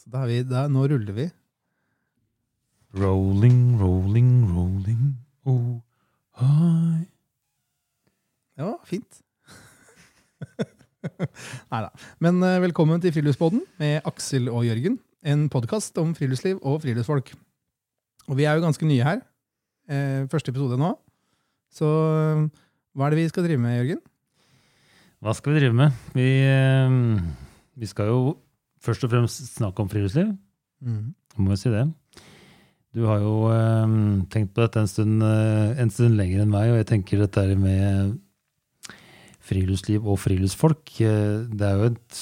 Så da er vi, der. nå ruller vi. Rolling, rolling, rolling, oh, hi. Ja, fint. Nei da. Men eh, velkommen til Friluftspodden med Aksel og Jørgen. En podkast om friluftsliv og friluftsfolk. Og vi er jo ganske nye her. Eh, første episode nå. Så eh, hva er det vi skal drive med, Jørgen? Hva skal vi drive med? Vi, eh, vi skal jo først og fremst snakke om friluftsliv. Må jo si det. Du har jo eh, tenkt på dette en stund, eh, en stund lenger enn meg, og jeg tenker dette med friluftsliv og friluftsfolk, eh, det er jo et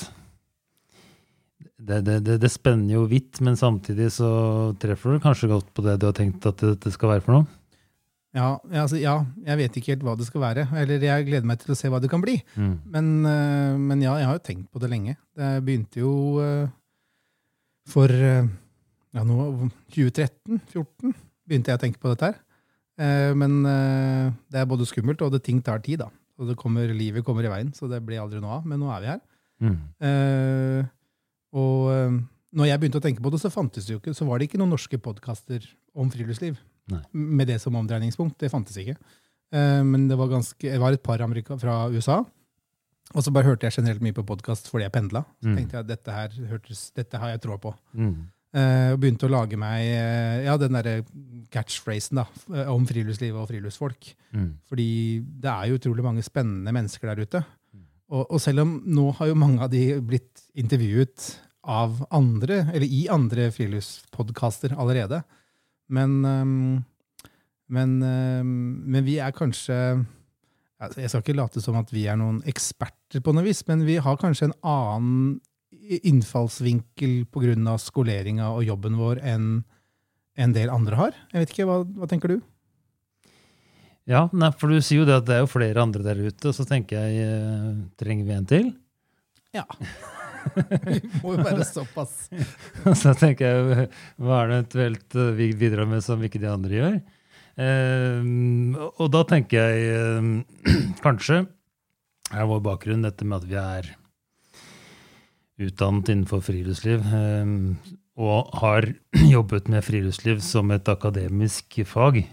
det, det, det, det spenner jo vidt, men samtidig så treffer du kanskje godt på det du har tenkt at dette skal være for noe. Ja, ja, altså, ja, jeg vet ikke helt hva det skal være. Eller jeg gleder meg til å se hva det kan bli. Mm. Men, eh, men ja, jeg har jo tenkt på det lenge. Det begynte jo eh, for eh, ja, nå, 2013-2014 begynte jeg å tenke på dette her. Men det er både skummelt, og det ting tar tid. da. Og det kommer, Livet kommer i veien, så det blir aldri noe av. Men nå er vi her. Mm. Og når jeg begynte å tenke på det, så fantes det jo ikke, så var det ikke noen norske podkaster om friluftsliv. Nei. Med det som omdreiningspunkt. Det fantes ikke. Eh, men det var, ganske, det var et par amerika fra USA. Og så bare hørte jeg generelt mye på podkast fordi jeg pendla. Så Mm. tenkte jeg at dette her hørtes, dette har jeg tråd på. Mm. Eh, og begynte å lage meg eh, ja, den derre catchphrasen da, om friluftsliv og friluftsfolk. Mm. Fordi det er jo utrolig mange spennende mennesker der ute. Og, og selv om nå har jo mange av de blitt intervjuet av andre, eller i andre friluftspodkaster allerede, men, øhm, men, øhm, men vi er kanskje Jeg skal ikke late som at vi er noen eksperter på noe vis, men vi har kanskje en annen innfallsvinkel pga. skoleringa og jobben vår enn en del andre har. Jeg vet ikke, Hva, hva tenker du? Ja, nei, for du sier jo det at det er jo flere andre der ute, og så tenker jeg eh, trenger vi en til? Ja. vi må jo være såpass. så tenker jeg hva er det eventuelt eh, vi bidrar med som ikke de andre gjør? Eh, og da tenker jeg eh, kanskje er vår bakgrunn dette med at vi er utdannet innenfor friluftsliv og har jobbet med friluftsliv som et akademisk fag i,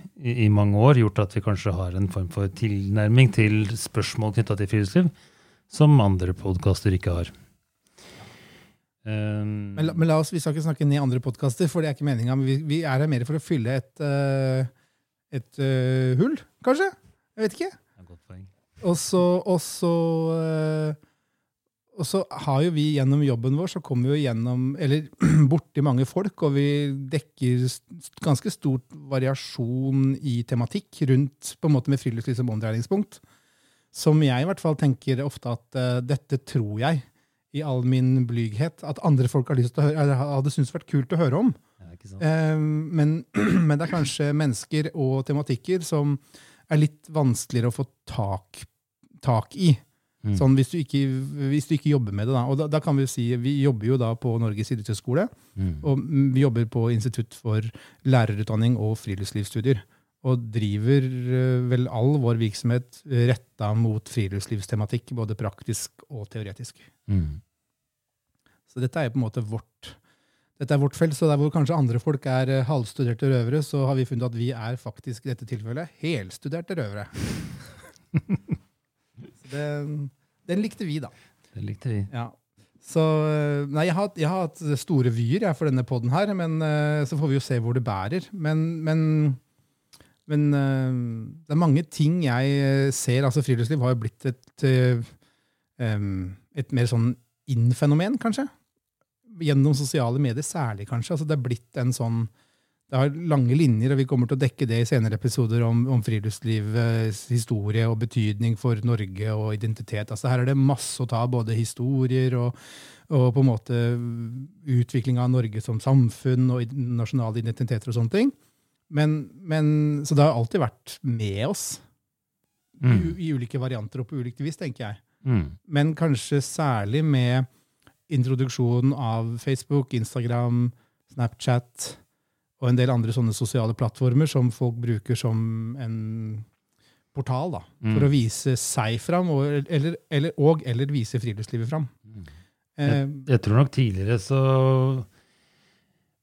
i mange år, gjort at vi kanskje har en form for tilnærming til spørsmål knytta til friluftsliv som andre podkaster ikke har. Eh, Men, la- men la oss, Vi skal ikke snakke ned andre podkaster, for det er ikke meninga. Men vi, vi er her mer for å fylle et, uh, et uh, hull, kanskje? Jeg vet ikke. Og så, og så, uh, og så har jo vi gjennom jobben vår så kommer vi jo gjennom, eller borti mange folk, og vi dekker ganske stort variasjon i tematikk rundt på en måte med friluftsliv som omdreiningspunkt. Som jeg i hvert fall tenker ofte at dette tror jeg, i all min blyghet, at andre folk har lyst til å høre, eller hadde syntes vært kult å høre om. Eh, men, men det er kanskje mennesker og tematikker som er litt vanskeligere å få tak, tak i. Mm. Sånn hvis du, ikke, hvis du ikke jobber med det. Da. Og da, da kan vi jo si, Vi jobber jo da på Norges idrettshøgskole, Mm. og vi jobber på Institutt for lærerutdanning og friluftslivsstudier. Og driver eh, vel all vår virksomhet retta mot friluftslivstematikk, både praktisk og teoretisk. Mm. Så dette er på en måte vårt dette er vårt felt, så der hvor kanskje andre folk er eh, halvstuderte røvere, så har vi funnet at vi er faktisk i dette tilfellet helstuderte røvere. det, den likte vi, da. Den likte vi. Ja. Så eh, Nei, jeg har, jeg har hatt store vyer jeg, for denne poden her, men eh, så får vi jo se hvor det bærer. Men, men, men det er mange ting jeg ser. altså Friluftsliv har jo blitt et, et mer sånn inn-fenomen, kanskje. Gjennom sosiale medier særlig, kanskje. altså Det er blitt en sånn det har lange linjer, og vi kommer til å dekke det i senere episoder om, om friluftslivets historie og betydning for Norge og identitet. Altså Her er det masse å ta, både historier og, og på en måte utvikling av Norge som samfunn og nasjonale identiteter og sånne ting. Men, men, så det har alltid vært med oss i, Mm. i ulike varianter og på ulikt vis, tenker jeg. Mm. Men kanskje særlig med introduksjonen av Facebook, Instagram, Snapchat og en del andre sånne sosiale plattformer som folk bruker som en portal da, for Mm. å vise seg fram, og eller, eller, og, eller vise friluftslivet fram. Mm. Eh, Jeg tror nok tidligere så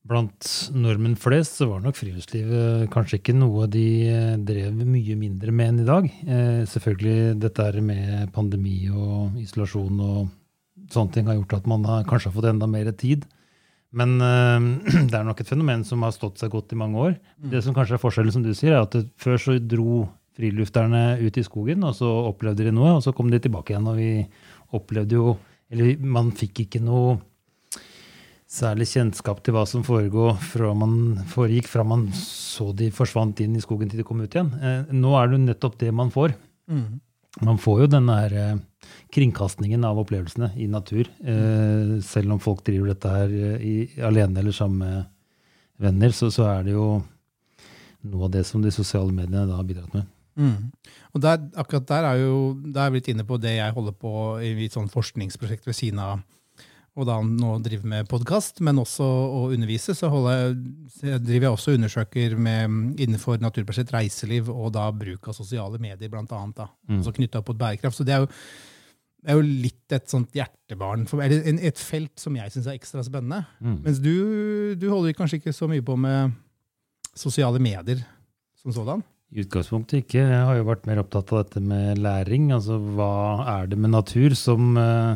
blant nordmenn flest så var nok friluftslivet kanskje ikke noe de eh, drev mye mindre med enn i dag. Eh, selvfølgelig dette med pandemi og isolasjon og sånne ting har gjort at man har, kanskje har fått enda mer tid. Men øh, det er nok et fenomen som har stått seg godt i mange år. Mm. Det som kanskje er forskjellen, som du sier, er at det, før så dro frilufterne ut i skogen, og så opplevde de noe, og så kom de tilbake igjen. Og vi opplevde jo Eller man fikk ikke noe særlig kjennskap til hva som fra man foregikk fra man så de forsvant inn i skogen til de kom ut igjen. Eh, nå er det jo nettopp det man får. Mm. Man får jo den her, eh, kringkastingen av opplevelsene i natur. Eh, selv om folk driver dette her i, alene eller sammen med venner, så, så, er det jo noe av det som de sosiale mediene da har bidratt med. Mm. Og der, akkurat der er jo, der er jeg blitt inne på det jeg holder på i et sånt forskningsprosjekt ved siden av og da nå driver med podkast, men også å undervise, så jeg, driver jeg også og undersøker med, innenfor naturbasert reiseliv og da bruk av sosiale medier, blant annet. Da, mm. altså Knytta opp mot bærekraft. Så det er jo, er jo litt et sånt hjertebarn, for, eller et felt som jeg syns er ekstra spennende. Mm. Mens du, du holder kanskje ikke så mye på med sosiale medier som sådan? I utgangspunktet ikke. Jeg har jo vært mer opptatt av dette med læring. Altså hva er det med natur som uh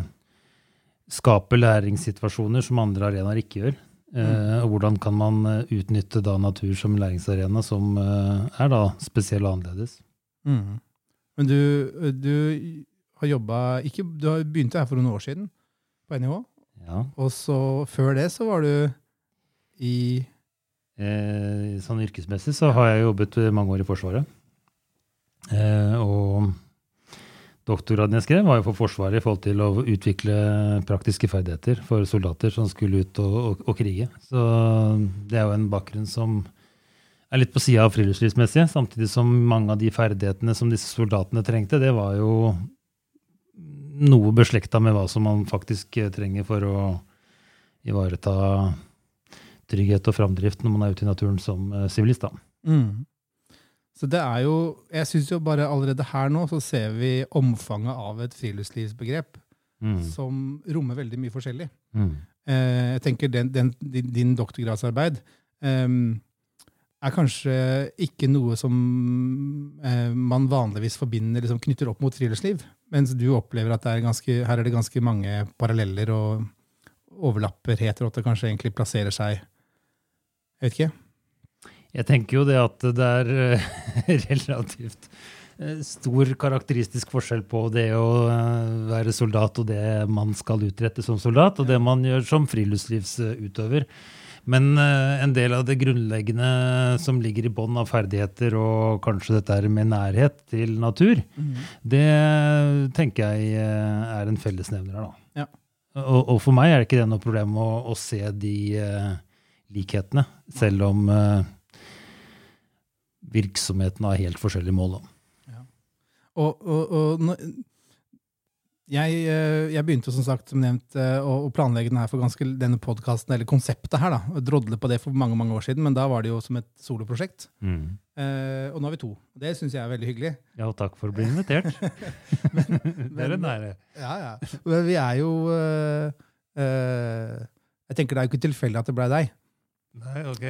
skaper læringssituasjoner som andre arenaer ikke gjør. Mm. Og hvordan kan man eh, utnytte da natur som læringsarena, som eh, er da spesiell og annerledes. Mm. Men du, du har jobba Du har begynt her for noen år siden på NIH. Ja. Og så før det så var du i eh, Sånn yrkesmessig så har jeg jobbet mange år i Forsvaret. Eh, og Doktorgraden jeg skrev, var jo for Forsvaret i forhold til å utvikle praktiske ferdigheter for soldater som skulle ut og, og, og krige. Så det er jo en bakgrunn som er litt på sida av friluftslivsmessige, samtidig som mange av de ferdighetene som disse soldatene trengte, det var jo noe beslekta med hva som man faktisk trenger for å ivareta trygghet og framdrift når man er ute i naturen som eh, sivilist. Mm. Så det er jo Jeg syns jo bare allerede her nå så ser vi omfanget av et friluftslivsbegrep mm. som rommer veldig mye forskjellig. Mm. Eh, jeg tenker den, den, din, din, doktorgradsarbeid eh, er kanskje ikke noe som eh, man vanligvis forbinder, liksom knytter opp mot friluftsliv. Mens du opplever at er ganske, her er det ganske mange paralleller og overlapperheter, og at det kanskje egentlig plasserer seg Jeg vet ikke. Jeg tenker jo det at det er eh, relativt eh, stor karakteristisk forskjell på det å eh, være soldat og det man skal utrette som soldat, og det man gjør som friluftslivsutøver. Men en del av det grunnleggende som ligger i bånn av ferdigheter, og kanskje dette med nærhet til natur, mm. det tenker jeg er en fellesnevner. da. Ja. Og, og, for meg er det ikke det noe problem å, å se de uh, likhetene, selv om uh, virksomheten har helt forskjellige mål. Ja. Og, og, og jeg, eh, jeg, begynte som sagt, som nevnt, eh, å planlegge denne, for ganske, denne podkasten, eller konseptet her. da, Drodle på det for mange mange år siden, men da var det jo som et soloprosjekt. Mm. Eh, og nå er vi to. Det syns jeg er veldig hyggelig. Ja, og takk for å bli invitert. men, det er en ære. Ja, ja. Men vi er jo øh, øh, Jeg tenker det er jo ikke tilfeldig at det blei deg. Nei, ok.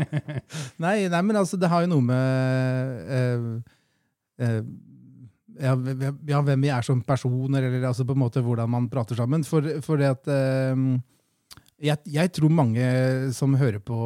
nei, nei, men altså, det har jo noe med uh, uh, ja, ja, hvem vi er som personer, eller altså på en måte hvordan man prater sammen. For, for det at uh, jeg, jeg, tror mange som hører på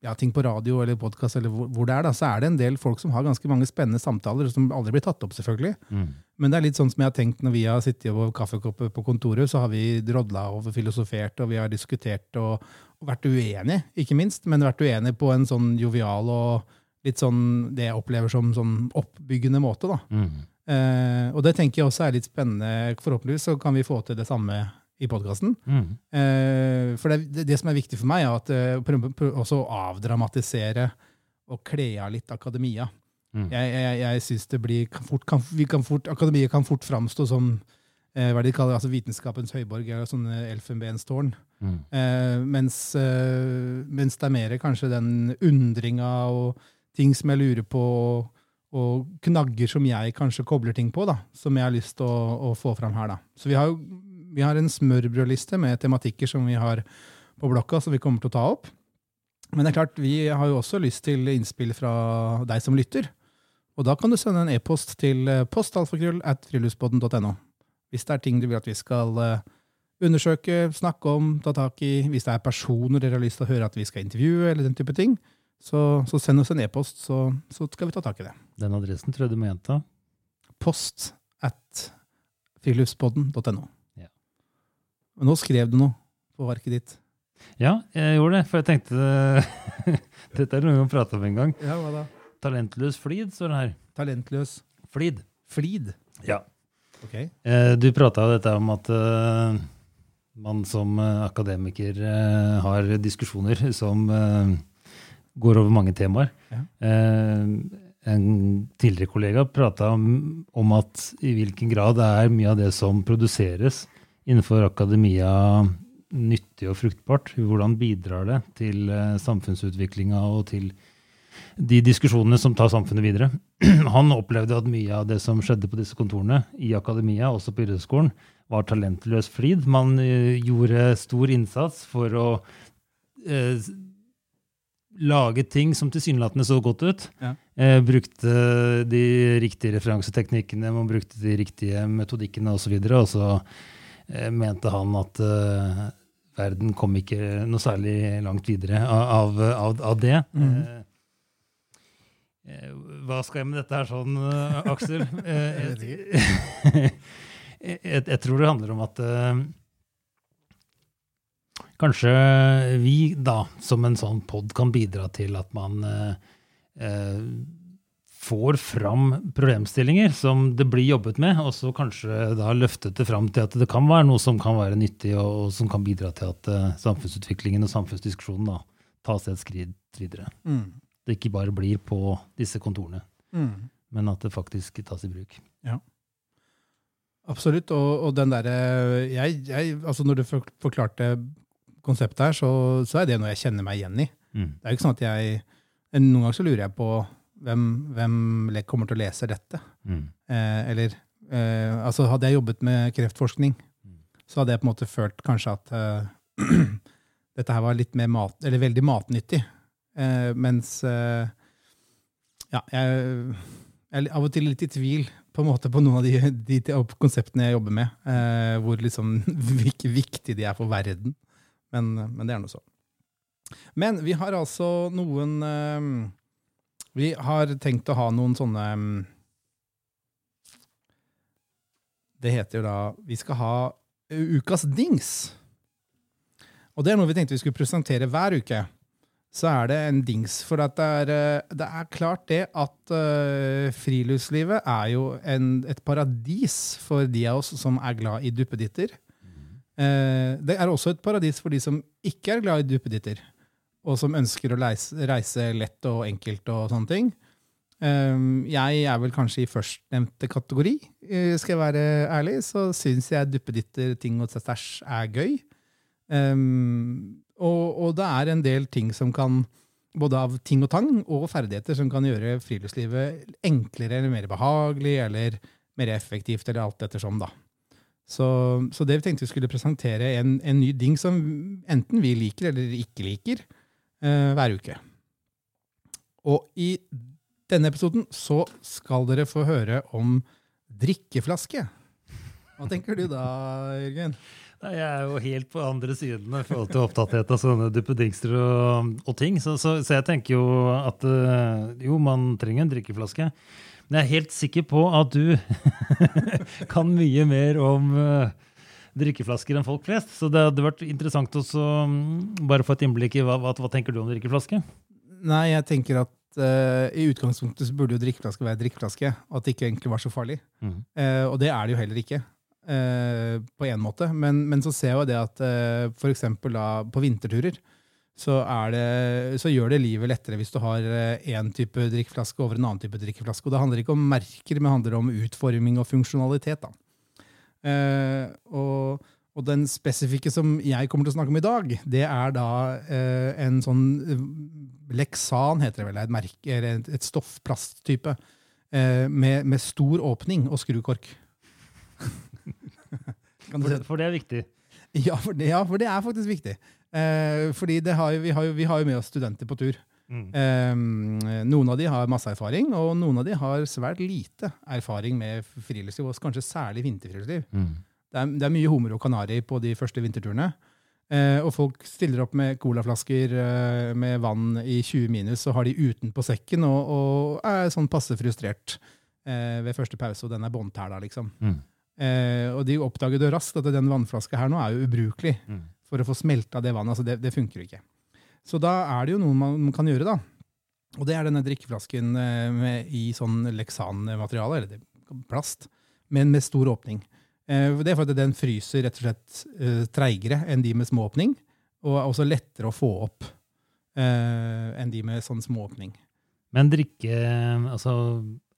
ja, ting på radio eller podkast, eller hvor, hvor, det er, da, så er det en del folk som har ganske mange spennende samtaler, som aldri blir tatt opp, selvfølgelig. Mm. Men det er litt sånn som jeg har tenkt når vi har sittet over kaffekopper på kontoret, så har vi drodla og filosofert, og vi har diskutert og, og vært uenige, ikke minst, men vært uenige på en sånn jovial og litt sånn det jeg opplever som sånn oppbyggende måte. da. Mm. Eh, og det tenker jeg også er litt spennende. Forhåpentligvis så kan vi få til det samme i podkasten. Mm. Eh, for det, det, som er viktig for meg, er at uh, prøve også å avdramatisere og kle av litt akademia. Mm. Jeg, jeg, jeg synes det blir kan fort, kan, kan fort, Akademiet kan fort framstå som eh, hva de kaller altså vitenskapens høyborg, eller sånne elfenbenstårn. Mm. Eh, mens, eh, mens, det er mer kanskje den undringa og ting som jeg lurer på, og knagger som jeg kanskje kobler ting på, da, som jeg har lyst til å, å, få fram her. da. Så vi har jo vi har en smørbrødliste med tematikker som vi har på blokka som vi kommer til å ta opp. Men det er klart, vi har jo også lyst til innspill fra deg som lytter. Og da kan du sende en e-post til eh, postalfakrøll at friluftsbåten.no. Hvis det er ting du vil at vi skal eh, undersøke, snakke om, ta tak i, hvis det er personer dere har lyst til å høre at vi skal intervjue, eller den type ting, så, så send oss en e-post, så, så, skal vi ta tak i det. Den adressen tror jeg du må gjenta. Post at friluftsbåten.no. Men nå skrev du noe på arket ditt. Ja, jeg gjorde det, for jeg tenkte Dette er noe vi har prate om en gang. Ja, hva da? Talentløs flid, står det her. Talentløs Flid. Flid? Ja. Ok. Eh, du prata jo dette om at uh, man som uh, akademiker har diskusjoner som går over mange temaer. Ja. en tidligere kollega prata om, om, at i hvilken grad det er mye av det som produseres innenfor akademia, nyttig og fruktbart? Hvordan bidrar det til uh, samfunnsutviklinga og til de diskusjonene som tar samfunnet videre? Han opplevde at mye av det som skjedde på disse kontorene i akademia, også på idrettsskolen, var talentløs flid. Man uh, gjorde stor innsats for å eh, lage ting som tilsynelatende så godt ut. Ja. Eh, brukte de riktige referanseteknikkene, man brukte de riktige metodikkene osv. Og, så eh, mente han at eh, verden kom ikke noe særlig langt videre av, av, av det. Mm. Eh, hva skal jeg med dette her sånn, eh, Aksel? jeg, jeg, jeg, tror det handler om at uh, kanskje vi da, som en sånn pod, kan bidra til at man uh, uh, får fram problemstillinger som det blir jobbet med, og så kanskje da løftet det fram til at det kan være noe som kan være nyttig, og, og som kan bidra til at uh, samfunnsutviklingen og samfunnsdiskusjonen da tas et skritt videre. Mm. Det ikke bare blir på disse kontorene, mm. men at det faktisk tas i bruk. Ja. Absolutt. Og, og den derre altså Når du forklarte konseptet her, så, så, er det noe jeg kjenner meg igjen i. Mm. Det er jo ikke sånn at jeg Noen ganger så lurer jeg på hvem, hvem kommer til å lese dette? Mm. Eh, eller eh, altså Hadde jeg jobbet med kreftforskning, mm. så hadde jeg på en måte følt kanskje at eh, dette her var litt mer mat, eller veldig matnyttig. Eh, mens uh, ja, jeg, jeg, er av og til litt i tvil på på noen av de, de, konseptene jeg jobber med. Uh, hvor liksom viktig de er for verden. Men, men det er noe så. Men vi har altså noen vi har tenkt å ha noen sånne mm, Det heter jo da Vi skal ha ukas dings. Og det er noe vi tenkte vi skulle presentere hver uke. Så er det en dings. For det er, eh, det, er, klart det at uh, friluftslivet er jo en, et paradis for de av oss som er glad i duppeditter. Uh, det er også et paradis for de som ikke er glad i duppeditter og som ønsker å reise, reise, lett og enkelt og sånne ting. Um, jeg er vel kanskje i førstnevnte kategori, uh, skal jeg være ærlig. Så syns jeg duppeditter, ting og stæsj er gøy. Um, og, og, det er en del ting som kan, både av ting og tang og ferdigheter, som kan gjøre friluftslivet enklere eller mer behagelig eller mer effektivt, eller alt ettersom, da. Så, så det vi tenkte vi skulle presentere en, en ny ding som enten vi liker eller ikke liker eh, hver uke. Og i denne episoden så skal dere få høre om drikkeflaske. Hva tenker du da, Jørgen? Nei, jeg er jo helt på andre siden i forhold til opptatthet av sånne duppedingster og, og, ting. Så, så, så, jeg tenker jo at uh, jo, man trenger en drikkeflaske. Men jeg er helt sikker på at du kan mye mer om uh, drikkeflasker enn folk flest. Så det hadde vært interessant å mm, bare få et innblikk i hva, hva, hva, tenker du om drikkeflaske? Nei, jeg tenker at uh, i utgangspunktet så burde jo drikkeflaske være drikkeflaske. Og at det ikke egentlig var så farlig. Mm. Uh, og det er det jo heller ikke. Uh, på en måte. Men, men, så ser jeg jo det at uh, f.eks. på vinterturer så, det, så, gjør det livet lettere hvis du har én type drikkeflaske over en annen type drikkeflaske. Og det handler ikke om merker, men det handler om utforming og funksjonalitet. da. Eh, og, og, den spesifikke som jeg kommer til å snakke om i dag, det er da eh, en sånn eh, Leksan, heter det vel, et, merke, et, et stoffplasttype med, med, stor åpning og skrukork. for, for det er viktig? Ja for, det, ja, for det, er faktisk viktig. Eh, fordi det har, jo- vi, har jo, vi har jo med oss studenter på tur. Eh, noen av de har masse erfaring, og noen av de har svært lite erfaring med friluftsliv, og kanskje særlig vinterfriluftsliv. Mm. Det er, det er mye hummer og kanari på de første vinterturene. Eh, og folk stiller opp med colaflasker eh, med vann i 20 minus, og har de utenpå sekken og, og er sånn passe frustrert eh, ved første pause, og den er båndtæla, liksom. Mm. Og de oppdager det raskt at den vannflaska her nå er jo ubrukelig Mm. for å få smelta det vannet. altså det, det funker ikke. Så da er det jo noe man kan gjøre, da. Og det er denne drikkeflasken eh, med, i sånn leksanmateriale, eller plast, men med stor åpning. Eh, det er fordi den fryser rett og slett eh, treigere enn de med små åpning, og er også lettere å få opp enn de med sånn små åpning. Men drikke, altså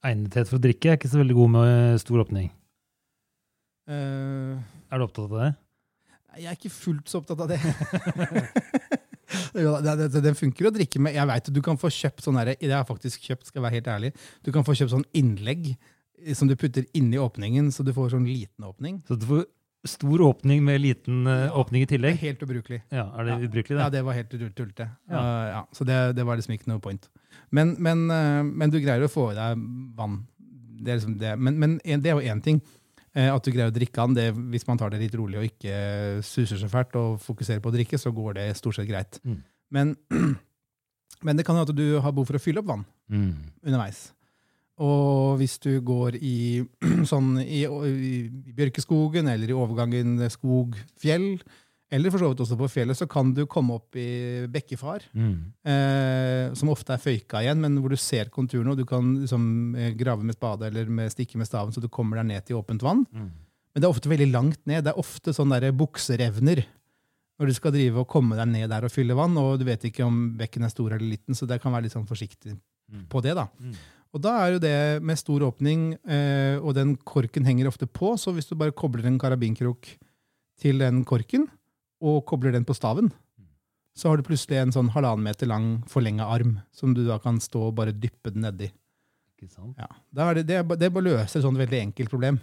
egnethet for å drikke er ikke så veldig god med stor åpning. Uh, Er du opptatt av det? Jeg er ikke fullt så opptatt av det. Det, det, Den funker å drikke med. Jeg vet, Du kan få kjøpt sånn her, det har jeg faktisk kjøpt, skal jeg være helt ærlig. Du kan få kjøpt sånn innlegg eh, som du putter inni åpningen, så du får sånn liten åpning. Så du får stor åpning med liten uh, åpning i tillegg? helt ubrukelig. Ja, Er det Ja. ubrukelig, Ja, det? det var helt tull- tullete. Ja. Uh, ja, så det, det var liksom ikke noe point. Men, men, uh, men du greier å få i deg vann. Det er liksom det. Men, men det er jo én ting. Eh, At du greier å drikke den. Det, hvis man tar det litt rolig og ikke suser så fælt og fokuserer på å drikke, så går det stort sett greit. Mm. Men, men det kan jo at du har behov for å fylle opp vann Mm. underveis. Og hvis du går i, sånn, i, i, i bjørkeskogen eller i overgangen skog-fjell, eller for så vidt også på fjellet, så kan du komme opp i bekkefar, Mm. eh, som ofte er føyka igjen, men hvor du ser konturene, og du kan liksom, eh, grave med spade eller med stikke med staven, så du kommer deg ned til åpent vann. Mm. Men det er ofte veldig langt ned. Det er ofte sånn der bukserevner når du skal drive og komme deg ned der og fylle vann, og du vet ikke om bekken er stor eller liten, så det kan være litt sånn forsiktig Mm. på det. da. Mm. Og da er jo det med stor åpning, eh, og den korken henger ofte på, så hvis du bare kobler en karabinkrok til den korken, og kobler den på staven, så har du plutselig en sånn halvannen meter lang forlenga arm, som du da kan stå og bare dyppe den nedi. Ja. det, er det, det, er bare det løse løser et sånt veldig enkelt problem.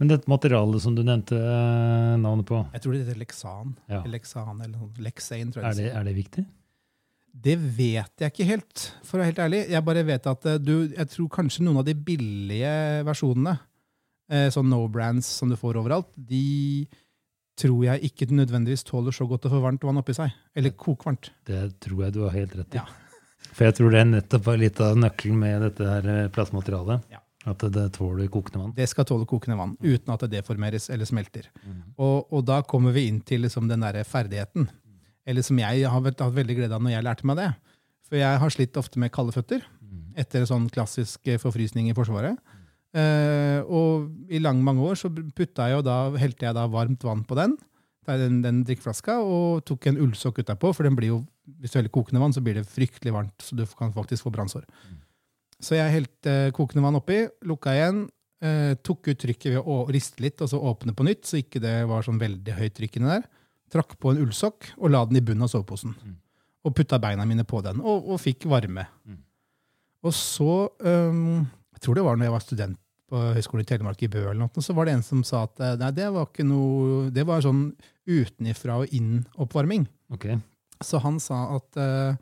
Men dette materialet som du nevnte eh, navnet på, Jeg tror det heter leksan. Ja. Eller leksan, eller noe. Lexane, tror jeg er det det, er det viktig? Det vet jeg ikke helt, for å være helt ærlig. Jeg bare vet at eh, du, jeg tror kanskje noen av de billige versjonene, eh, sånn no brands som du får overalt, de tror jeg ikke nødvendigvis tåler så godt å få varmt vann oppi seg. Eller kokvarmt. Det tror jeg du har helt rett i. Ja. For jeg tror det er nettopp litt av nøkkelen med dette her eh, plastmaterialet. Ja. At det, tåler kokende vann. Det skal tåle kokende vann uten at det deformeres eller smelter. Mm. Og, og da kommer vi inn til liksom den der ferdigheten. Eller som jeg har hatt veldig glede av når jeg lærte meg det. For jeg har slitt ofte med kalde føtter Mm. etter sånn klassisk eh, forfrysning i Forsvaret. Eh, og i lang, mange år så putta jeg jo da, helte jeg da varmt vann på den, den, den drikkeflaska, og tok en ullsokk utapå, for den blir jo, hvis du heller kokende vann, så blir det fryktelig varmt, så du kan faktisk få brannsår. Så jeg helte kokende vann oppi, lukka igjen, eh, tok ut trykket ved å riste litt, og så åpne på nytt, så ikke det var sånn veldig høyt trykk inni der. Trakk på en ullsokk og la den i bunnen av soveposen. Mm. Og putta beina mine på den, og, og fikk varme. Mm. Og så, øhm, jeg tror det var når jeg var student på Høgskolen i Telemark i Bø, eller noe, så var det en som sa at eh, nei, det var ikke noe, det var sånn utenifra og inn-oppvarming. Ok. Så han sa at uh,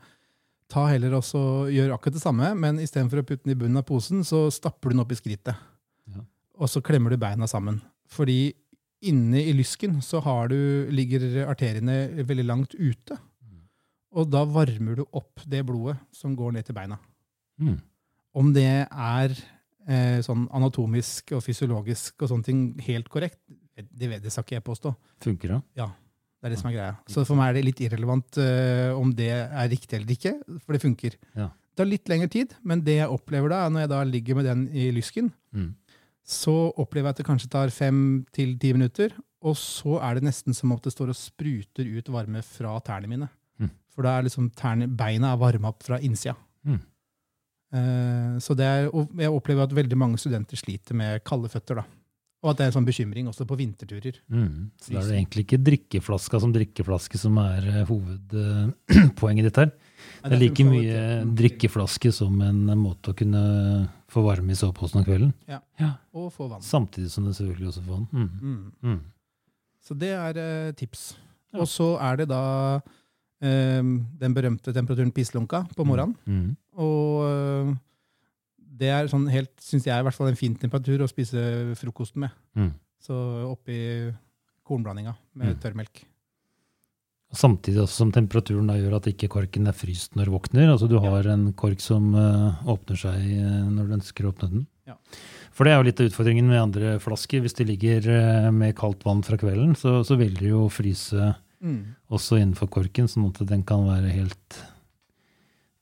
ta heller også, gjør akkurat det samme, men istedenfor å putte den i bunnen av posen, så stapper du den opp i skrittet. Ja. Og så klemmer du beina sammen. Fordi inne i lysken så har du, ligger arteriene veldig langt ute. Og da varmer du opp det blodet som går ned til beina. Mm. Om det er eh, sånn anatomisk og fysiologisk og sånne ting helt korrekt, det, vet, det skal ikke jeg påstå. Funker det? Ja. Det er det som er greia. Så for meg er det litt irrelevant uh, om det er riktig eller ikke, for det funker. Ja. Det tar litt lengre tid, men det jeg opplever da, når jeg da ligger med den i lysken, Mm. så opplever jeg at det kanskje tar fem til ti minutter, og så er det nesten som om det står og spruter ut varme fra tærne mine. Mm. For da er liksom tærne, beina er varma opp fra innsida. Mm. Eh, så det er, og jeg opplever at veldig mange studenter sliter med kalde føtter. da. Og at det er en sånn bekymring også på vinterturer. Mm. Så da er det egentlig ikke drikkeflaska som drikkeflaske som er eh, hovedpoenget ditt her. Det er like mye drikkeflaske som en måte å kunne få varme i soveposen om kvelden. Ja, Og få vann. Samtidig som det selvfølgelig også får vann. Mm. Mm. Mm. Så det er eh, tips. Ja. Og så er det da den berømte temperaturen pisslunka på morgenen. Mm. Og det er sånn helt, syns jeg, i hvert fall en fin temperatur å spise frokosten med. Mm. Så oppi kornblandinga med Mm. tørrmelk. Samtidig også som temperaturen da gjør at ikke korken er fryst når du våkner. Altså du har en kork som uh, åpner seg eh, når du ønsker å åpne den. Ja. For det er jo litt av utfordringen med andre flasker. Hvis de ligger uh, med kaldt vann fra kvelden, så, så vil de jo fryse også innenfor korken, sånn at den kan være helt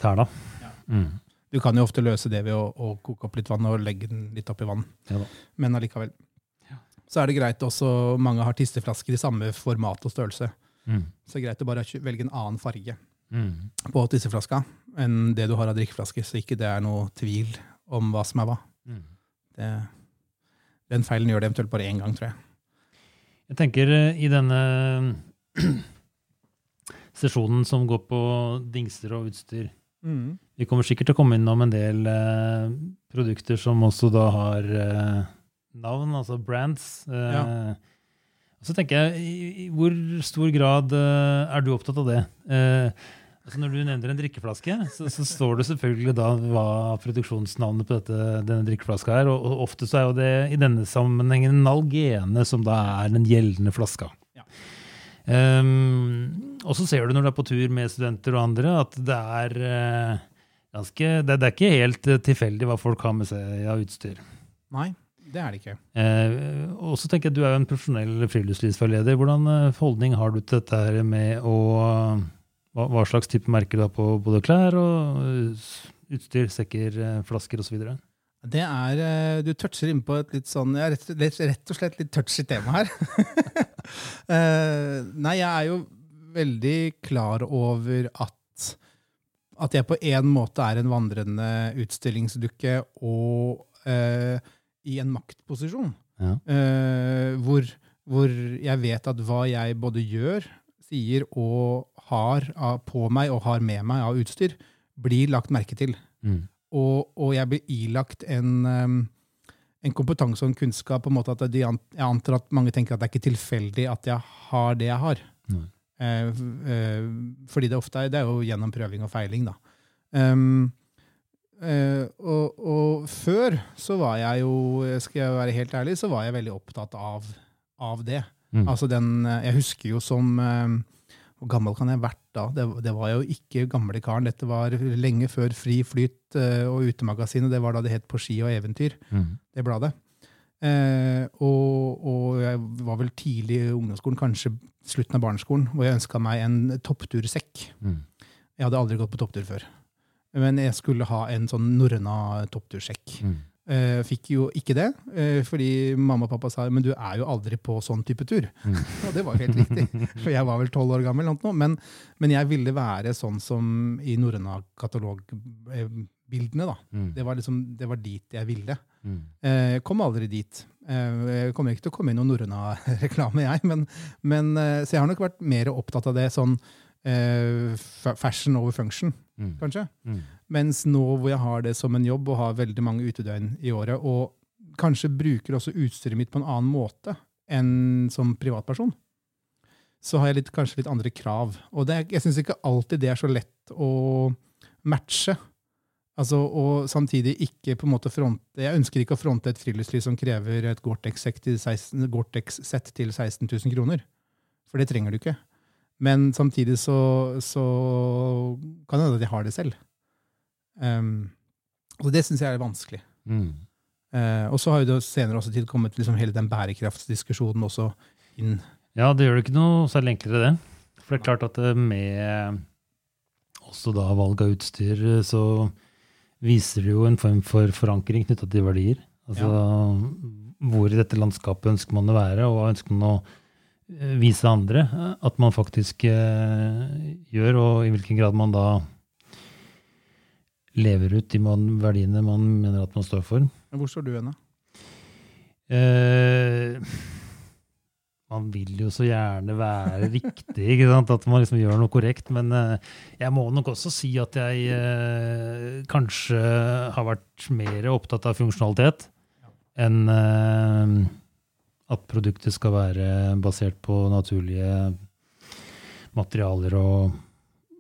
tæla. Ja. Mm. Du kan jo ofte løse det ved å, å koke opp litt vann og legge den litt oppi vann. Ja da. Men allikevel. Ja. Så er det greit også, mange har tisteflasker i samme format og størrelse. Mm. Så det er greit å bare velge en annen farge Mm. på tisseflaska enn det du har av drikkeflasker, så ikke det er noe tvil om hva som er hva. Mm. Det, den feilen gjør det eventuelt bare én gang, tror jeg. Jeg tenker eh, i denne sesjonen som går på dingser og utstyr Vi kommer sikkert til å komme innom en del eh, produkter som også da har eh, navn, altså brands. Eh, Ja. Så tenker jeg, i, i hvor stor grad eh, er du opptatt av det? Eh, altså når du nevner en drikkeflaske, så, så står det selvfølgelig da hva produksjonsnavnet på dette, denne drikkeflaska er. Og, og ofte så er jo det i denne sammenhengen Nalgene som da er den gjeldende flaska. Um, og så ser du når du er på tur med studenter og andre, at det er uh, ganske det, det er ikke helt eh, tilfeldig hva folk har med seg av utstyr. Nei, det er det ikke. Uh, og så tenker jeg at Du er jo en profesjonell friluftslivsveileder. Hvordan holdning har du til dette her med å hva, hva slags type merker du har på både klær og utstyr, sekker, flasker osv.? Det er, eh, Du toucher inn på et litt sånn, ja, rett, rett, og slett litt touchy tema her. Eh, nei, jeg er jo veldig klar over at, at jeg på en måte er en vandrende utstillingsdukke og eh, i en maktposisjon. Ja. Eh, hvor, hvor jeg vet at hva jeg både gjør, sier og har på meg og har med meg av utstyr, blir lagt merke til. Mm. Og, og jeg blir ilagt en, en kompetanse og en kunnskap på en måte at de, jeg antar at mange tenker at det er ikke tilfeldig at jeg har det jeg har. Eh, eh, fordi det ofte er, det er jo gjennom prøving og feiling, da. Um, eh, og, og før så var jeg jo, skal jeg være helt ærlig, så var jeg veldig opptatt av, av det. Mm. Altså den, eh, jeg husker jo som Hvor gammel kan jeg vært da? Det, det var jo ikke gamle karen. Dette var lenge før Fri Flyt eh, og Utemagasinet. Det var da det het På ski og eventyr, Mm. det bladet. Eh, og, og jeg var vel tidlig i ungdomsskolen, kanskje slutten av barneskolen, hvor jeg ønska meg en topptursekk. Mm. Jeg hadde aldri gått på topptur før. Men jeg skulle ha en sånn norrøna topptursekk. Mm. Eh, fikk jo ikke det, uh, fordi mamma og pappa sa men du er jo aldri på sånn type tur. Mm. Og det var jo helt riktig, for jeg var vel tolv år gammel. noe, Men, men jeg ville være sånn som i norrøna katalogbildene. da. Mm. Det var, liksom, det var dit jeg ville. Mm. Uh, Jeg kom aldri dit. Jeg kommer ikke til å komme i noen norrøna-reklame, jeg. Men, men, så jeg har nok vært mer opptatt av det sånn eh, fashion over function, Mm. kanskje. Mm. Mens nå hvor jeg har det som en jobb og har veldig mange utedøgn i året, og kanskje bruker også utstyret mitt på en annen måte enn som privatperson, så har jeg litt, kanskje litt andre krav. Og det, jeg syns ikke alltid det er så lett å matche. Altså, og samtidig ikke på en måte fronte Jeg ønsker ikke å fronte et friluftsliv som krever et Gore-Tex-sett til, Gore-Tex-sett til 16 000 kroner. For det trenger du ikke. Men samtidig så, så kan det hende at jeg har det selv. Um, og det syns jeg er vanskelig. Mm. Uh, og så har jo det senere også tid kommet liksom hele den bærekraftsdiskusjonen også inn. Ja, det gjør det ikke noe særlig enklere, det. For det er klart at eh, med også da valg av utstyr, eh, så viser det jo en form for forankring knytta til verdier. Altså hvor i dette landskapet ønsker man å være, og hva ønsker man å vise andre eh, at man faktisk eh, gjør, og i hvilken grad man da lever ut de man, verdiene man mener at man står for. Men Hvor står du hen, da? Eh, man vil jo så gjerne være riktig, ikke sant? at man liksom gjør noe korrekt. Men eh, jeg må nok også si at jeg eh, kanskje har vært mer opptatt av funksjonalitet enn eh, at produktet skal være basert på naturlige materialer og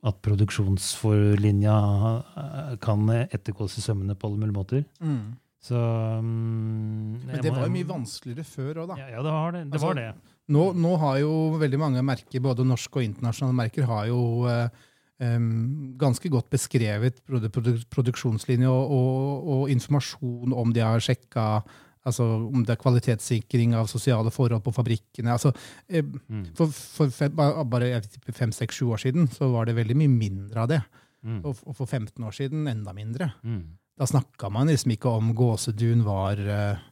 at produksjonsforlinja eh, kan ettergås i sømmene på alle mulige måter. Mm. Så um, Men det var jo mye vanskeligere før òg, da. Ja, ja, det var det. det, Altså, var det. Nå, nå har jo veldig mange merker, både norske og internasjonale merker, har jo uh, Um, ganske godt beskrevet produ produ produksjonslinje og, og, og informasjon om de har sjekka altså om det er kvalitetssikring av sosiale forhold på fabrikkene. altså eh, Mm. For, for fem, bare fem, seks, sju år siden så var det veldig mye mindre av det. Mm. Og, og for 15 år siden enda mindre. Mm. Da snakka man liksom ikke om gåsedun var eh,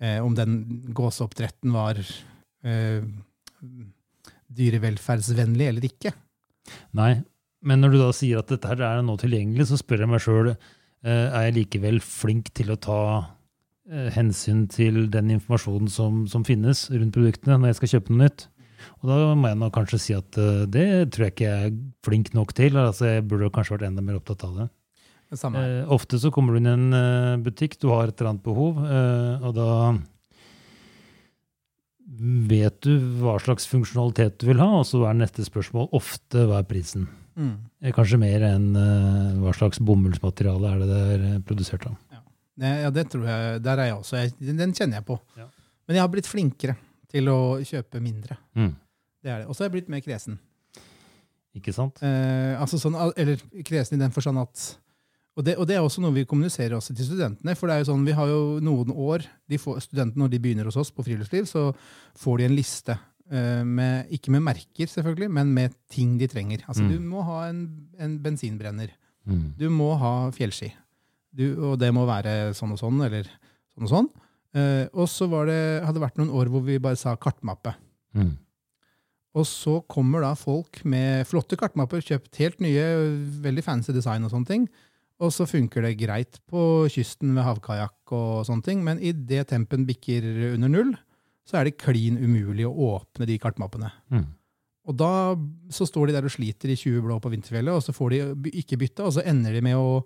eh, Om den gåseoppdretten var eh, dyrevelferdsvennlig eller ikke. Nei, men når du da sier at dette her er nå tilgjengelig, så spør jeg meg sjøl er jeg likevel flink til å ta eh, hensyn til den informasjonen som, som finnes rundt produktene når jeg skal kjøpe noe nytt. Og da må jeg nå kanskje si at eh, det tror jeg ikke jeg er flink nok til. altså Jeg burde kanskje vært enda mer opptatt av det. Det. Eh, ofte så kommer du inn i en eh, butikk, du har et eller annet behov, eh, og da vet du hva slags funksjonalitet du vil ha, og så er neste spørsmål ofte hva er prisen. Mm. Eh, Kanskje mer enn eh, hva slags bomullsmateriale er det det er eh, produsert av. Ja, det tror jeg. Der er jeg også. Jeg, den kjenner jeg på. Ja. Men jeg har blitt flinkere til å kjøpe mindre. Mm. Det er det. Og så har jeg blitt mer kresen. Ikke sant? Eh, altså sånn, eller kresen i den forstand at og det, og det er også noe vi kommuniserer også til studentene. For det er jo sånn, vi har jo noen år de får, Studentene når de begynner hos oss på friluftsliv, så får de en liste. eh, med, ikke med merker, selvfølgelig, men med ting de trenger. Altså, Mm. Du må ha en, en bensinbrenner. Mm. Du må ha fjellski. Du, og det må være sånn og sånn, eller sånn og sånn. Eh, og så var det, hadde det vært noen år hvor vi bare sa kartmappe. Mm. Og så kommer da folk med flotte kartmapper, kjøpt helt nye, veldig fancy design og sånne ting. Og så funker det greit på kysten med havkajakk og sånne ting, men idet tempen bikker under null, så er det klin umulig å åpne de kartmappene. Mm. Og da så står de der og sliter i 20 blå på vinterfjellet, og så får de ikke bytte, og så ender de med å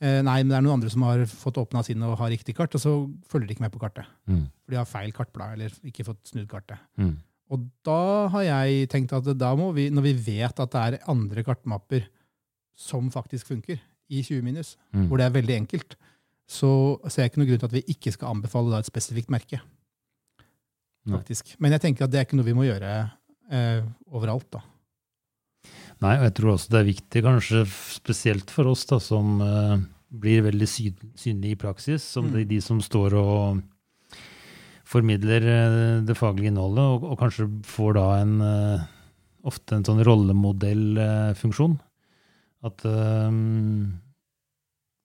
Nei, men det er noen andre som har fått åpna sine og har riktig kart, og så følger de ikke med på kartet. Mm. For de har feil kartblad, eller ikke fått snudd kartet. Mm. Og da har jeg tenkt at da må vi, når vi vet at det er andre kartmapper som faktisk funker, i 20 minus, Mm. hvor det er veldig enkelt, så ser jeg ikke noen grunn til at vi ikke skal anbefale da et spesifikt merke. Nei. Men jeg tenker at det er ikke noe vi må gjøre eh, overalt. da. Nei, og jeg tror også det er viktig, kanskje spesielt for oss da, som uh, blir veldig syn synlige i praksis, som Mm. de, de som står og formidler uh, det faglige innholdet, og, og kanskje får da en uh, ofte en sånn rollemodellfunksjon. At eh,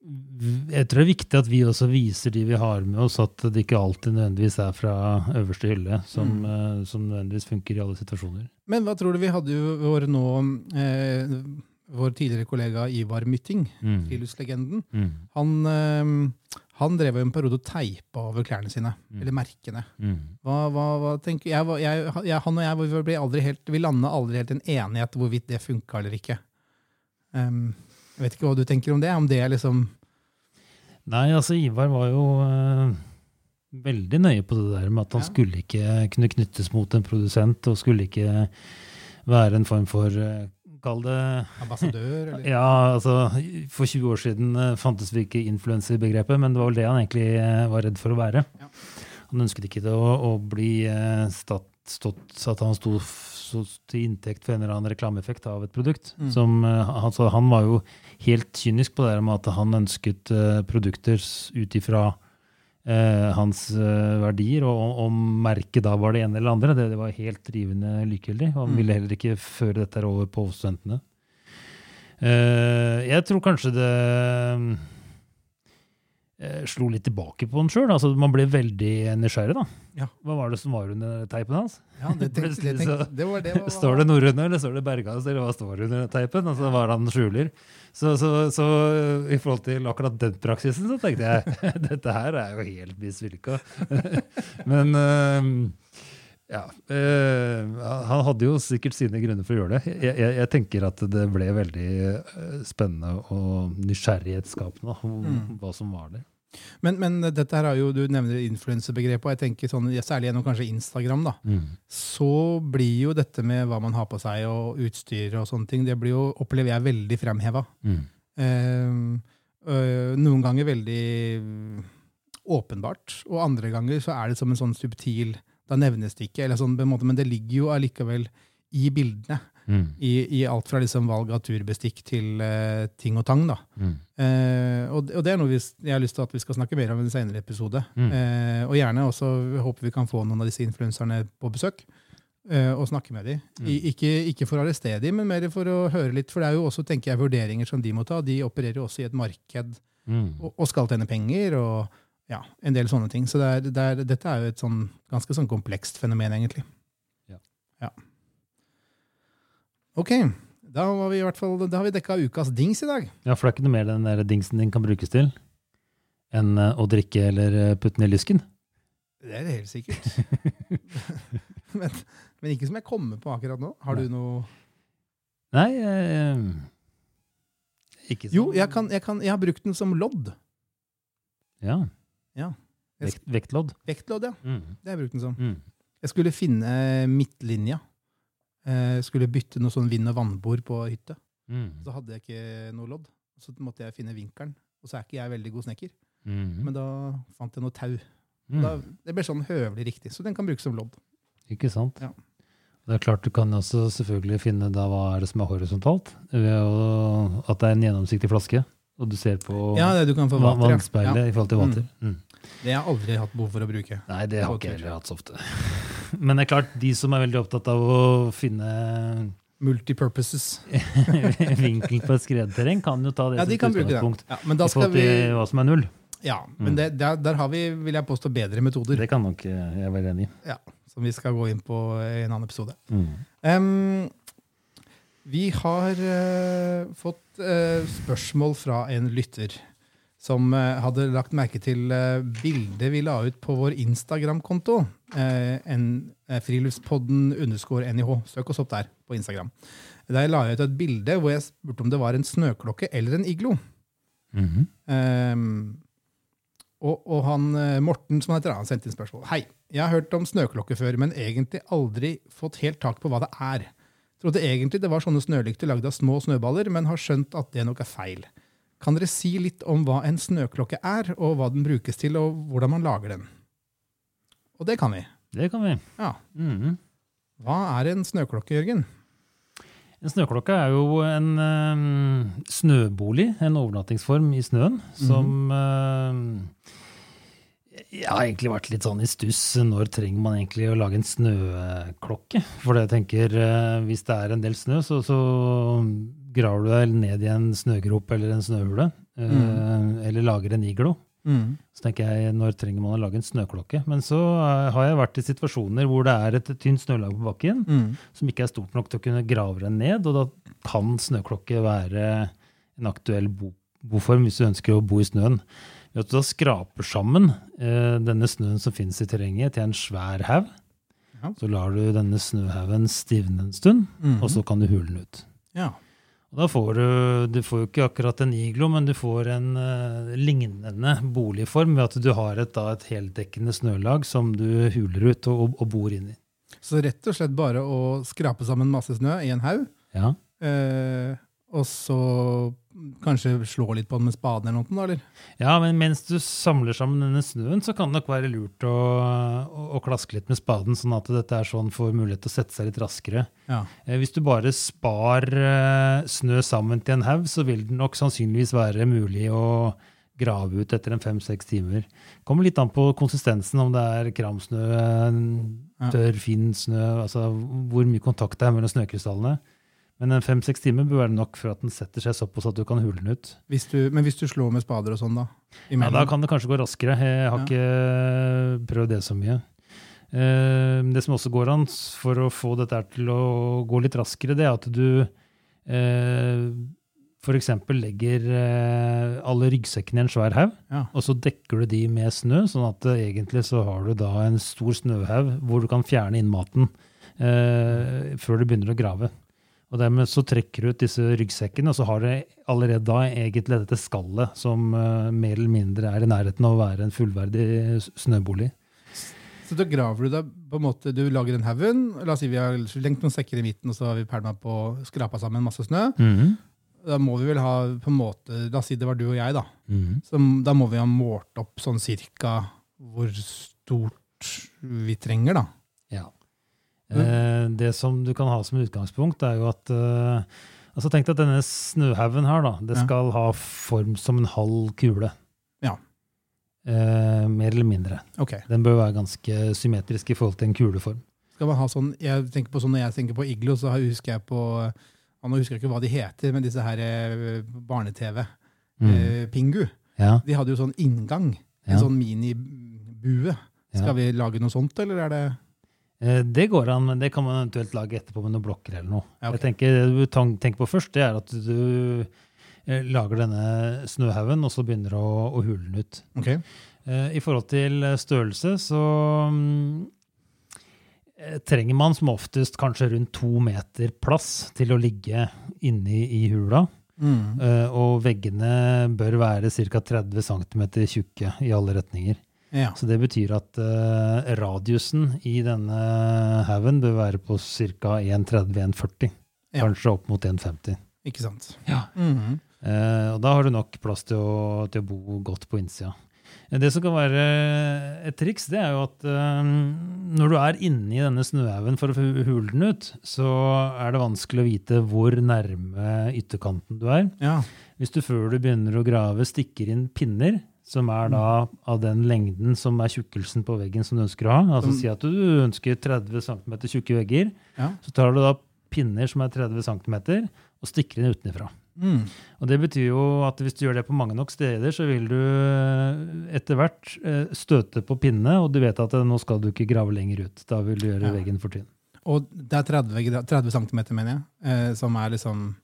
jeg tror det er viktig at vi også viser de vi har med oss, at det ikke alltid nødvendigvis er fra øverste hylle som, Mm. eh, som nødvendigvis funker i alle situasjoner. Men hva tror du vi hadde jo vår nå eh, vår tidligere kollega Ivar Mytting, Mm. friluftslegenden. Mm. Han, eh, han drev jo en periode og teipa over klærne sine, Mm. eller merkene. Mm. Hva, hva, hva tenker jeg, jeg, jeg, Han og jeg vi helt, vi landa aldri helt en enighet hvorvidt det funka eller ikke. Um, jeg vet ikke hva du tenker om det? Om det er liksom Nei, altså Ivar var jo uh, veldig nøye på det der med at han Ja. skulle ikke kunne knyttes mot en produsent, og skulle ikke være en form for uh, Kall det ambassadør? Eller? Ja, altså For 20 år siden uh, fantes vi ikke influenserbegrepet, men det var vel det han egentlig var redd for å være. Ja. Han ønsket ikke det å, å bli statt, stått, at han sto til inntekt for en eller annen reklameeffekt av et produkt. Mm. Som, eh, altså, han var jo helt kynisk på det med at han ønsket uh, produkter ut ifra uh, hans uh, verdier, og om merket da var det ene eller andre, det, det var helt drivende likegyldig. og Han Mm. ville heller ikke føre dette over på studentene. Jeg tror kanskje det slo litt tilbake på han sjøl. Altså, man ble veldig nysgjerrig. da. Ja. Hva var det som var under teipen hans? Ja, det, tenkte, det, tenkte, det var det. Var, Står det norrøne, eller står det Berghaus, eller hva står under teipen? Altså, hva er det han skjuler? Så, så, så i forhold til akkurat den praksisen, så tenkte jeg dette her er jo helt mislykka. Men øh, ja. Øh, han hadde jo sikkert sine grunner for å gjøre det. Jeg, jeg, jeg tenker at det ble veldig eh, spennende og nysgjerrighetsskapende Mm. hva som var det. Men, men dette her er jo, du nevner influensebegrepet, og jeg tenker sånn, særlig gjennom kanskje Instagram, da, Mm. så blir jo dette med hva man har på seg og utstyr og sånne ting, det blir jo, opplever jeg, veldig fremheva. Mm. Eh, øh, noen ganger veldig åpenbart, og andre ganger så er det som en sånn subtil Da nevnes det ikke, eller sånn, på en måte, men det ligger jo allikevel i bildene. Mm. I, i alt fra liksom valg av turbestikk til uh, ting og tang. da. Mm. Uh, og, og det er noe vi, jeg har lyst til at vi skal snakke mer om i en senere episode. Mm. Uh, og gjerne også håper vi kan få noen av disse influenserne på besøk. og snakke med dem. I, ikke, ikke for å arrestere dem, men mer for å høre litt. For det er jo også tenker jeg, vurderinger som de må ta. De opererer jo også i et marked Mm. og, og skal tjene penger. og ja, en del sånne ting. Så det er, det er, dette er jo et sånn, ganske sånn komplekst fenomen, egentlig. Ja. ja. Ok, da, var vi i hvert fall, da har vi dekka ukas dings i dag. Ja, for det er ikke noe mer den der dingsen din kan brukes til enn eh, å drikke eller eh, putte den i lysken? Det er det helt sikkert. men, men ikke som jeg kommer på akkurat nå. Har du noe Nei, eh, ikke sånn. Jo, jeg, kan, jeg, kan, jeg har brukt den som lodd. Ja. Ja. Vekt, vektlodd. Vektlodd, ja. Mm. Det har jeg brukt den som. Mm. Jeg skulle finne midtlinja. Eh, skulle bytte noe sånn vind- og vannbord på hytte. Mm. Så hadde jeg ikke noe lodd. Så måtte jeg finne vinkelen. Og så er ikke jeg veldig god snekker. Mm. Men da fant jeg noe tau. Mm. Da, det ble sånn høvelig riktig. Så den kan brukes som lodd. Ikke sant? Ja. Det er klart Du kan også selvfølgelig finne da hva er det som er horisontalt. Å, at det er en gjennomsiktig flaske, og du ser på Ja, det du kan få vater. Vannspeilet Ja. i forhold til vater. Mm. Det har jeg aldri hatt behov for å bruke. Nei, det har ikke jeg heller hatt så ofte. Men det er klart, de som er veldig opptatt av å finne Multipurposes. vinkel på et skredterreng, kan jo ta det Ja, som de et bruke det. utgangspunkt. Ja, men da skal vi hva som er null. Ja, men Mm. det, der, der har vi, vil jeg påstå, bedre metoder. Det kan nok eh, jeg være enig i. Ja, som vi skal gå inn på i en annen episode. Mm. Um, vi har uh, fått uh, spørsmål fra en lytter som eh, hadde lagt merke til uh, bildet vi la ut på vår Instagram-konto. Uh, Friluftspodden underscore NIH. Søk oss opp der på Instagram. Der la jeg ut et bilde hvor jeg spurte om det var en snøklokke eller en iglo. Mhm. Ehm, og, og han, eh, Morten som heter, han sendte inn spørsmål. Hei, jeg har hørt om snøklokke før, men egentlig aldri fått helt tak på hva det er. Trodde egentlig det var sånne snølykter lagd av små snøballer, men har skjønt at det nok er feil. Kan dere si litt om hva en snøklokke er, og hva den brukes til, og hvordan man lager den? Og det kan vi. Det kan vi. Ja. Mhm. Hva er en snøklokke, Jørgen? En snøklokke er jo en eh, snøbolig, en overnattingsform i snøen, som eh, Jeg har egentlig vært litt sånn i stuss. Når trenger man egentlig å lage en snøklokke? For jeg tenker, eh, hvis det er en del snø, så, så graver du deg ned i en snøgrop eller en snøhule. mm. Eller lager en iglo. Så tenker jeg, når trenger man å lage en snøklokke? Men så eh, har jeg vært i situasjoner hvor det er et tynt snølag på bakken, Mm. som ikke er stort nok til å kunne grave den ned, og da kan snøklokke være en aktuell bo boform hvis du ønsker å bo i snøen. Ved at du da skraper sammen eh, denne snøen som finnes i terrenget, til en svær haug. Ja. Så lar du denne snøhaugen stivne en stund, mm. og så kan du hule den ut. Ja. Og da får du, du får jo ikke akkurat en iglo, men du får en uh, lignende boligform ved at du har et, da, et heldekkende snølag som du huler ut og, og bor inn i. Så rett og slett bare å skrape sammen masse snø i en haug, Ja. uh, og så kanskje slå litt på den med spaden eller noe, eller? Ja, men mens du samler sammen denne snøen, så kan det nok være lurt å, å, å klaske litt med spaden, sånn at dette er sånn får mulighet til å sette seg litt raskere. Ja. Eh, Hvis du bare spar eh, snø sammen til en haug, så vil det nok sannsynligvis være mulig å grave ut etter en fem-seks timer. Kommer litt an på konsistensen, om det er kramsnø, tørr, fin snø, altså hvor mye kontakt det er mellom snøkrystallene. Men en fem-seks timer bør være nok for at den setter seg såpass at du kan hule den ut. Hvis du, men hvis du slår med spader og sånn, da? Ja, da kan det kanskje gå raskere. Jeg har Ja. ikke prøvd det så mye. Eh, Det som også går an for å få dette til å gå litt raskere, det er at du f.eks. legger eh, alle ryggsekkene i en svær haug, Ja. og så dekker du de med snø, sånn at eh, egentlig så har du da en stor snøhaug hvor du kan fjerne innmaten maten før du begynner å grave. Og dermed så trekker du ut disse ryggsekkene, og så har du allerede da egentlig dette skallet som uh, mer eller mindre er i nærheten av å være en fullverdig snøbolig. Så da graver du deg på en måte, du lager en haugen. La oss si vi har lengt noen sekker i midten, og så har vi pælma på skrapa sammen masse snø. Mm. Da må vi vel ha på en måte, La oss si det var du og jeg, da. Mm. Så da må vi ha målt opp sånn cirka hvor stort vi trenger, da. Ja. Eh, det som du kan ha som utgangspunkt, er jo at eh, altså Tenk deg at denne snøhaugen her, da, det Ja. skal ha form som en halv kule. Ja. Eh, mer eller mindre. Okay. Den bør være ganske symmetrisk i forhold til en kuleform. Skal man ha sånn, jeg tenker på sånn, Når jeg tenker på iglo, så husker jeg på ja, Nå husker jeg ikke hva de heter, men disse her eh, barne-TV. Mm. Eh, Pingu. Ja, De hadde jo sånn inngang. En Ja. sånn minibue. Ja. Skal vi lage noe sånt, eller er det Det går an, men det kan man eventuelt lage etterpå med noen blokker eller noe. Okay. Jeg tenker, Det du tenker på først, det er at du eh, lager denne snøhaugen, og så begynner du å, å hule den ut. Ok. Eh, I forhold til eh, størrelse så mm, eh, trenger man som oftest kanskje rundt to meter plass til å ligge inni i hula. Mm. Eh, Og veggene bør være ca. 30 cm tjukke i alle retninger. Ja. Så det betyr at uh, radiusen i denne haugen bør være på ca. 1,30-1,40. Ja. Kanskje opp mot 1,50. Ikke sant. Ja. Mm -hmm. uh, og da har du nok plass til å, til å bo godt på innsida. Eh, Det som kan være et triks, det er jo at uh, når du er inni denne snøhaugen for å hule den ut, så er det vanskelig å vite hvor nærme ytterkanten du er. Ja. Hvis du før du begynner å grave, stikker inn pinner, som er da av den lengden som er tjukkelsen på veggen som du ønsker å ha, altså Som- si at du ønsker 30 cm tjukke vegger, Ja. så tar du da pinner som er 30 cm, og stikker inn utenfra. Mm. Og det betyr jo at hvis du gjør det på mange nok steder, så vil du eh, etter hvert eh, støte på pinne, og du vet at eh, nå skal du ikke grave lenger ut. Da vil du gjøre Ja. veggen for tynn. Og det er 30, 30 cm, mener jeg, som er liksom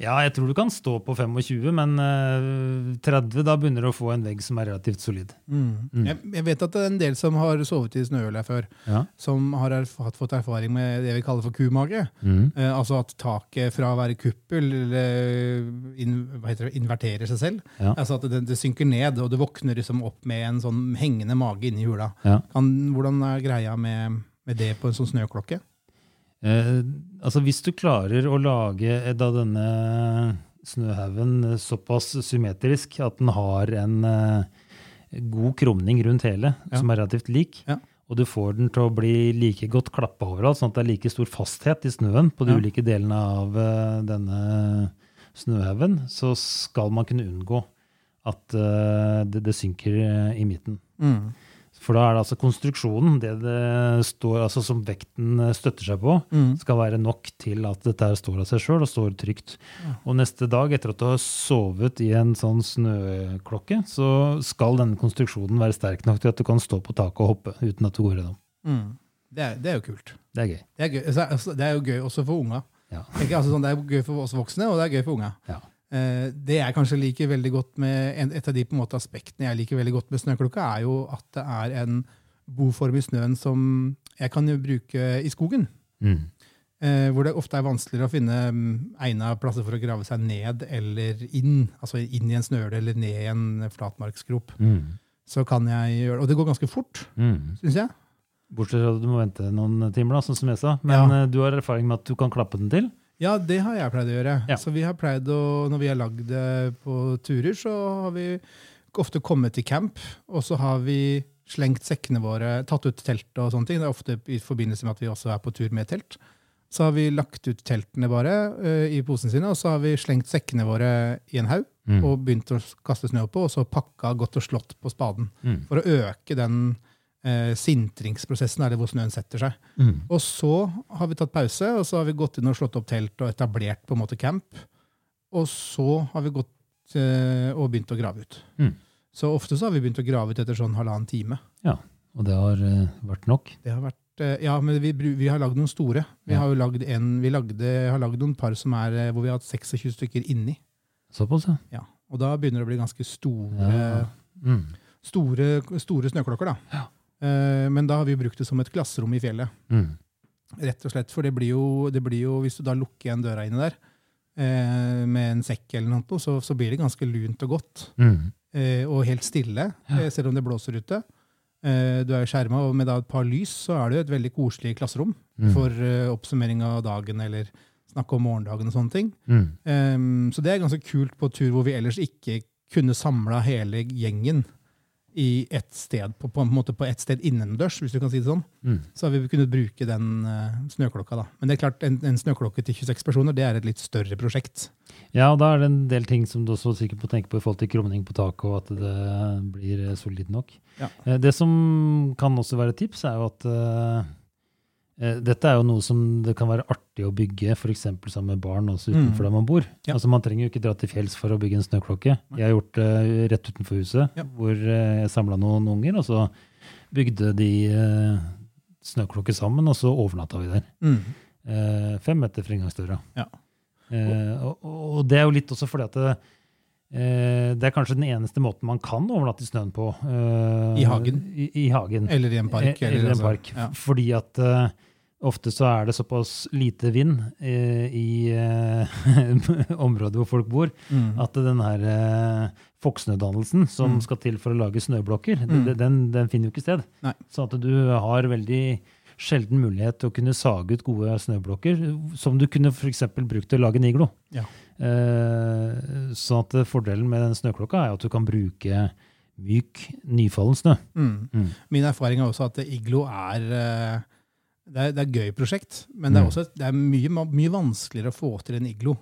Ja, jeg tror du kan stå på 25, men eh, 30, da begynner du å få en vegg som er relativt solid. mm. Mm. Jeg, jeg vet at det er en del som har sovet i snøhula før, Ja. som har fått erfaring med det vi kaller for kumage. Mm. Eh, altså at taket fra å være kuppel eller in, det, inverterer seg selv. Ja. Altså at det, det synker ned, og du våkner liksom opp med en sånn hengende mage inni hula. Ja. Kan, hvordan er greia med, med det på en sånn snøklokke? Eh, altså Hvis du klarer å lage eh, da denne snøhaugen såpass symmetrisk at den har en eh, god krumning rundt hele, Ja. som er relativt lik, Ja. og du får den til å bli like godt klappa overalt, sånn at det er like stor fasthet i snøen på de Ja. ulike delene av eh, denne snøhaugen, så skal man kunne unngå at eh, det, det synker eh, i midten. Mm. For da er det altså konstruksjonen, det det står, altså som vekten eh, støtter seg på, Mm. skal være nok til at dette her står av seg sjøl og står trygt. Ja. Og neste dag, etter at du har sovet i en sånn snøklokke, så skal denne konstruksjonen være sterk nok til at du kan stå på taket og hoppe uten at du går gjennom. Mm. Det, er, det er jo kult. Det er gøy. Det er, gøy. Altså, altså, det er jo gøy også for unga. Ja. Altså, sånn, det er gøy for oss voksne, og det er gøy for unga. Ja. Eh, det jeg kanskje liker veldig godt med, Et av de måte aspektene jeg liker veldig godt med snøklokka, er jo at det er en boform i snøen som jeg kan bruke i skogen. Mm. Eh, hvor det ofte er vanskeligere å finne mm, egna plasser for å grave seg ned eller inn. Altså inn i en snøle eller ned i en flatmarksgrop. Mm. Så kan jeg gjøre det. Og det går ganske fort, Mm. syns jeg. Bortsett fra at du må vente noen timer, da, sånn som jeg sa. Men Ja. eh, du har erfaring med at du kan klappe den til? Ja, det har jeg pleid å gjøre. Ja. Så vi har pleid å, Når vi har lagd det på turer, så har vi ofte kommet til camp, og så har vi slengt sekkene våre, tatt ut teltet og sånne ting. Det er ofte i forbindelse med at vi også er på tur med telt. Så har vi lagt ut teltene bare uh, i posene sine, og så har vi slengt sekkene våre i en haug Mm. og begynt å kaste snø på, og så pakka godt og slått på spaden. Mm. For å øke den eh, sintringsprosessen, er det hvor snøen setter seg. Mm. Og så har vi tatt pause, og så har vi gått inn og slått opp telt og etablert på en måte camp. Og så har vi gått eh, og begynt å grave ut. Mm. Så ofte så har vi begynt å grave ut etter sånn halvannen time. Ja, Og det har eh, vært nok? Det har vært, eh, ja, men vi, vi har lagd noen store. Vi Ja. har jo lagd en, vi lagde, har lagd noen par som er, eh, hvor vi har hatt 26 stykker inni. Såpass, ja. Ja. Og da begynner det å bli ganske store, Ja. Mm. store, store snøklokker. da. Ja. Eh, men da har vi brukt det som et klasserom i fjellet. Mm. Rett og slett. For det blir jo, det blir jo hvis du da lukker igjen døra inne der eh, med en sekk, eller noe, så, så blir det ganske lunt og godt. Mm. Eh, og helt stille, eh, selv om det blåser ute. Du er skjerma, og med da et par lys så er det jo et veldig koselig klasserom Mm. for oppsummering av dagen eller snakke om morgendagen og sånne ting. Mm. Så det er ganske kult på tur hvor vi ellers ikke kunne samla hele gjengen i ett sted, på, på en måte på ett sted innendørs, hvis du kan si det sånn. Mm. Så har vi kunnet bruke den uh, snøklokka. da. Men det er klart, en, en snøklokke til 26 personer det er et litt større prosjekt. Ja, og da er det en del ting som du også sikkert må tenke på i forhold til krumning på taket, og at det blir eh, solid nok. Ja. Eh, Det som kan også være et tips, er jo at eh, dette er jo noe som det kan være artig å bygge, f.eks. sammen med barn også utenfor Mm. der man bor. Ja. Altså Man trenger jo ikke dra til fjells for å bygge en snøklokke. Jeg har gjort det rett utenfor huset, Ja. hvor eh, jeg samla noen unger, og så bygde de snøklokke sammen, og så overnatta vi der. Mm. Eh, fem meter fra inngangsdøra. Ja. Eh, og, og det er jo litt også fordi at det, eh, det er kanskje den eneste måten man kan overnatte i snøen på. eh, I hagen. I, i hagen. Eller i en park. Eller, Eller, en altså, park. Ja. Fordi at eh, ofte så er det såpass lite vind eh, i eh, området hvor folk bor, Mm. at den her eh, fokksnødannelsen som Mm. skal til for å lage snøblokker, Mm. den, den, finner jo ikke sted. Nei. Så at du har veldig sjelden mulighet til å kunne sage ut gode snøblokker, som du kunne for brukt til å lage en iglo. Ja. Eh, så at fordelen med den snøklokka er at du kan bruke myk, nyfallen snø. Mm. Mm. Min erfaring er også at iglo er eh, det er, det er gøy prosjekt, men det er, Mm. også, det er mye, mye vanskeligere å få til en iglo,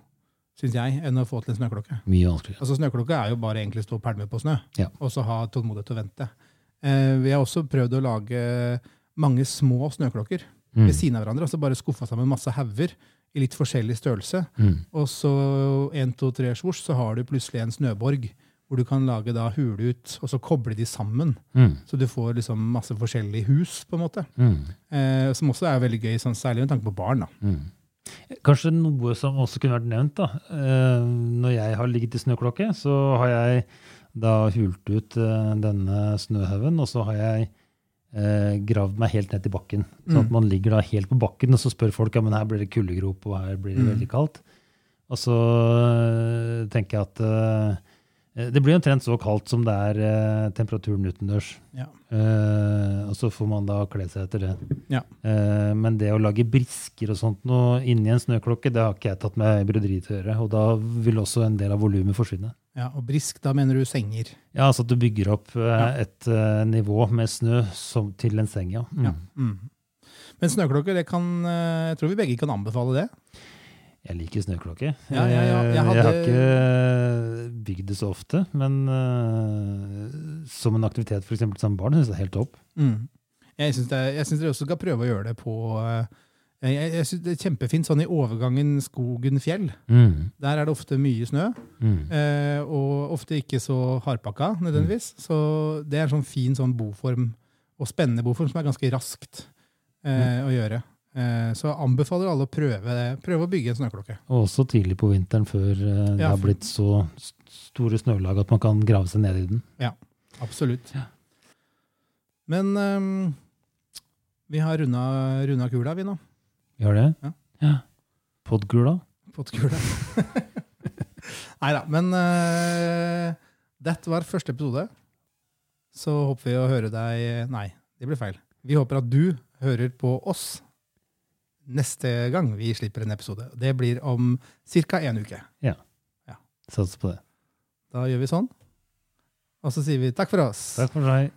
synes jeg, enn å få til en snøklokke. Mye vanskeligere. Altså Snøklokke er jo bare egentlig stå og pælme på snø, Ja. og så ha tålmodighet til å vente. Eh, vi har også prøvd å lage mange små snøklokker Mm. ved siden av hverandre, altså bare skuffa sammen masse hauger i litt forskjellig størrelse. Mm. Og så en, to, tre svosj, så har du plutselig en snøborg, hvor du kan lage da hule ut, og så koble de sammen. Mm. Så du får liksom masse forskjellige hus, på en måte. Mm. Eh, som også er veldig gøy, sånn, særlig med tanke på barn. da. Mm. Kanskje noe som også kunne vært nevnt. da. Eh, når jeg har ligget i snøklokke, så har jeg da hult ut eh, denne snøhaugen, og så har jeg eh, gravd meg helt ned til bakken. Sånn at Mm. man ligger da helt på bakken, og så spør folk ja, men her blir det kuldegrop, og her blir det Mm. veldig kaldt. Og så eh, tenker jeg at eh, det blir omtrent så kaldt som det er eh, temperaturen utendørs. Ja. Eh, og så får man da kle seg etter det. Ja. Eh, men det å lage brisker og sånt noe inni en snøklokke, det har ikke jeg tatt med broderi til å gjøre. Og da vil også en del av volumet forsvinne. Ja, Og brisk, da mener du senger. Ja, altså at du bygger opp eh, et eh, nivå med snø som, til en seng, ja. Mm. Ja. Mm. Men snøklokker, det kan, eh, jeg tror vi begge kan anbefale det. Jeg liker snøklokke. Ja, ja, ja. Jeg Eh, hadde- jeg har ikke bygd det så ofte, men uh, som en aktivitet for eksempel som barn, syns jeg det er helt topp. Mm. Jeg syns dere også skal prøve å gjøre det på uh, jeg, jeg, synes Det er kjempefint sånn i overgangen skogen-fjell. Mm. Der er det ofte mye snø, Mm. uh, og ofte ikke så hardpakka nødvendigvis. Så det er en sånn fin sånn boform, og spennende boform, som er ganske raskt eh, å gjøre. Eh, så anbefaler alle å prøve, prøve å bygge en snøklokke. Og også tidlig på vinteren, før eh, det Ja, har blitt så store snølag at man kan grave seg ned i den. Ja, Absolutt. Ja. Men um, vi har runda, runda kula, vi nå. Vi har det? Ja. ja. Podkula? Podkula. Nei da. Men uh, dette var første episode. Så håper vi å høre deg Nei, det blir feil. Vi håper at du hører på oss neste gang vi slipper en episode. Det blir om ca. en uke. Ja. Sats på det. Da gjør vi sånn. Og så sier vi takk for oss. Takk for seg.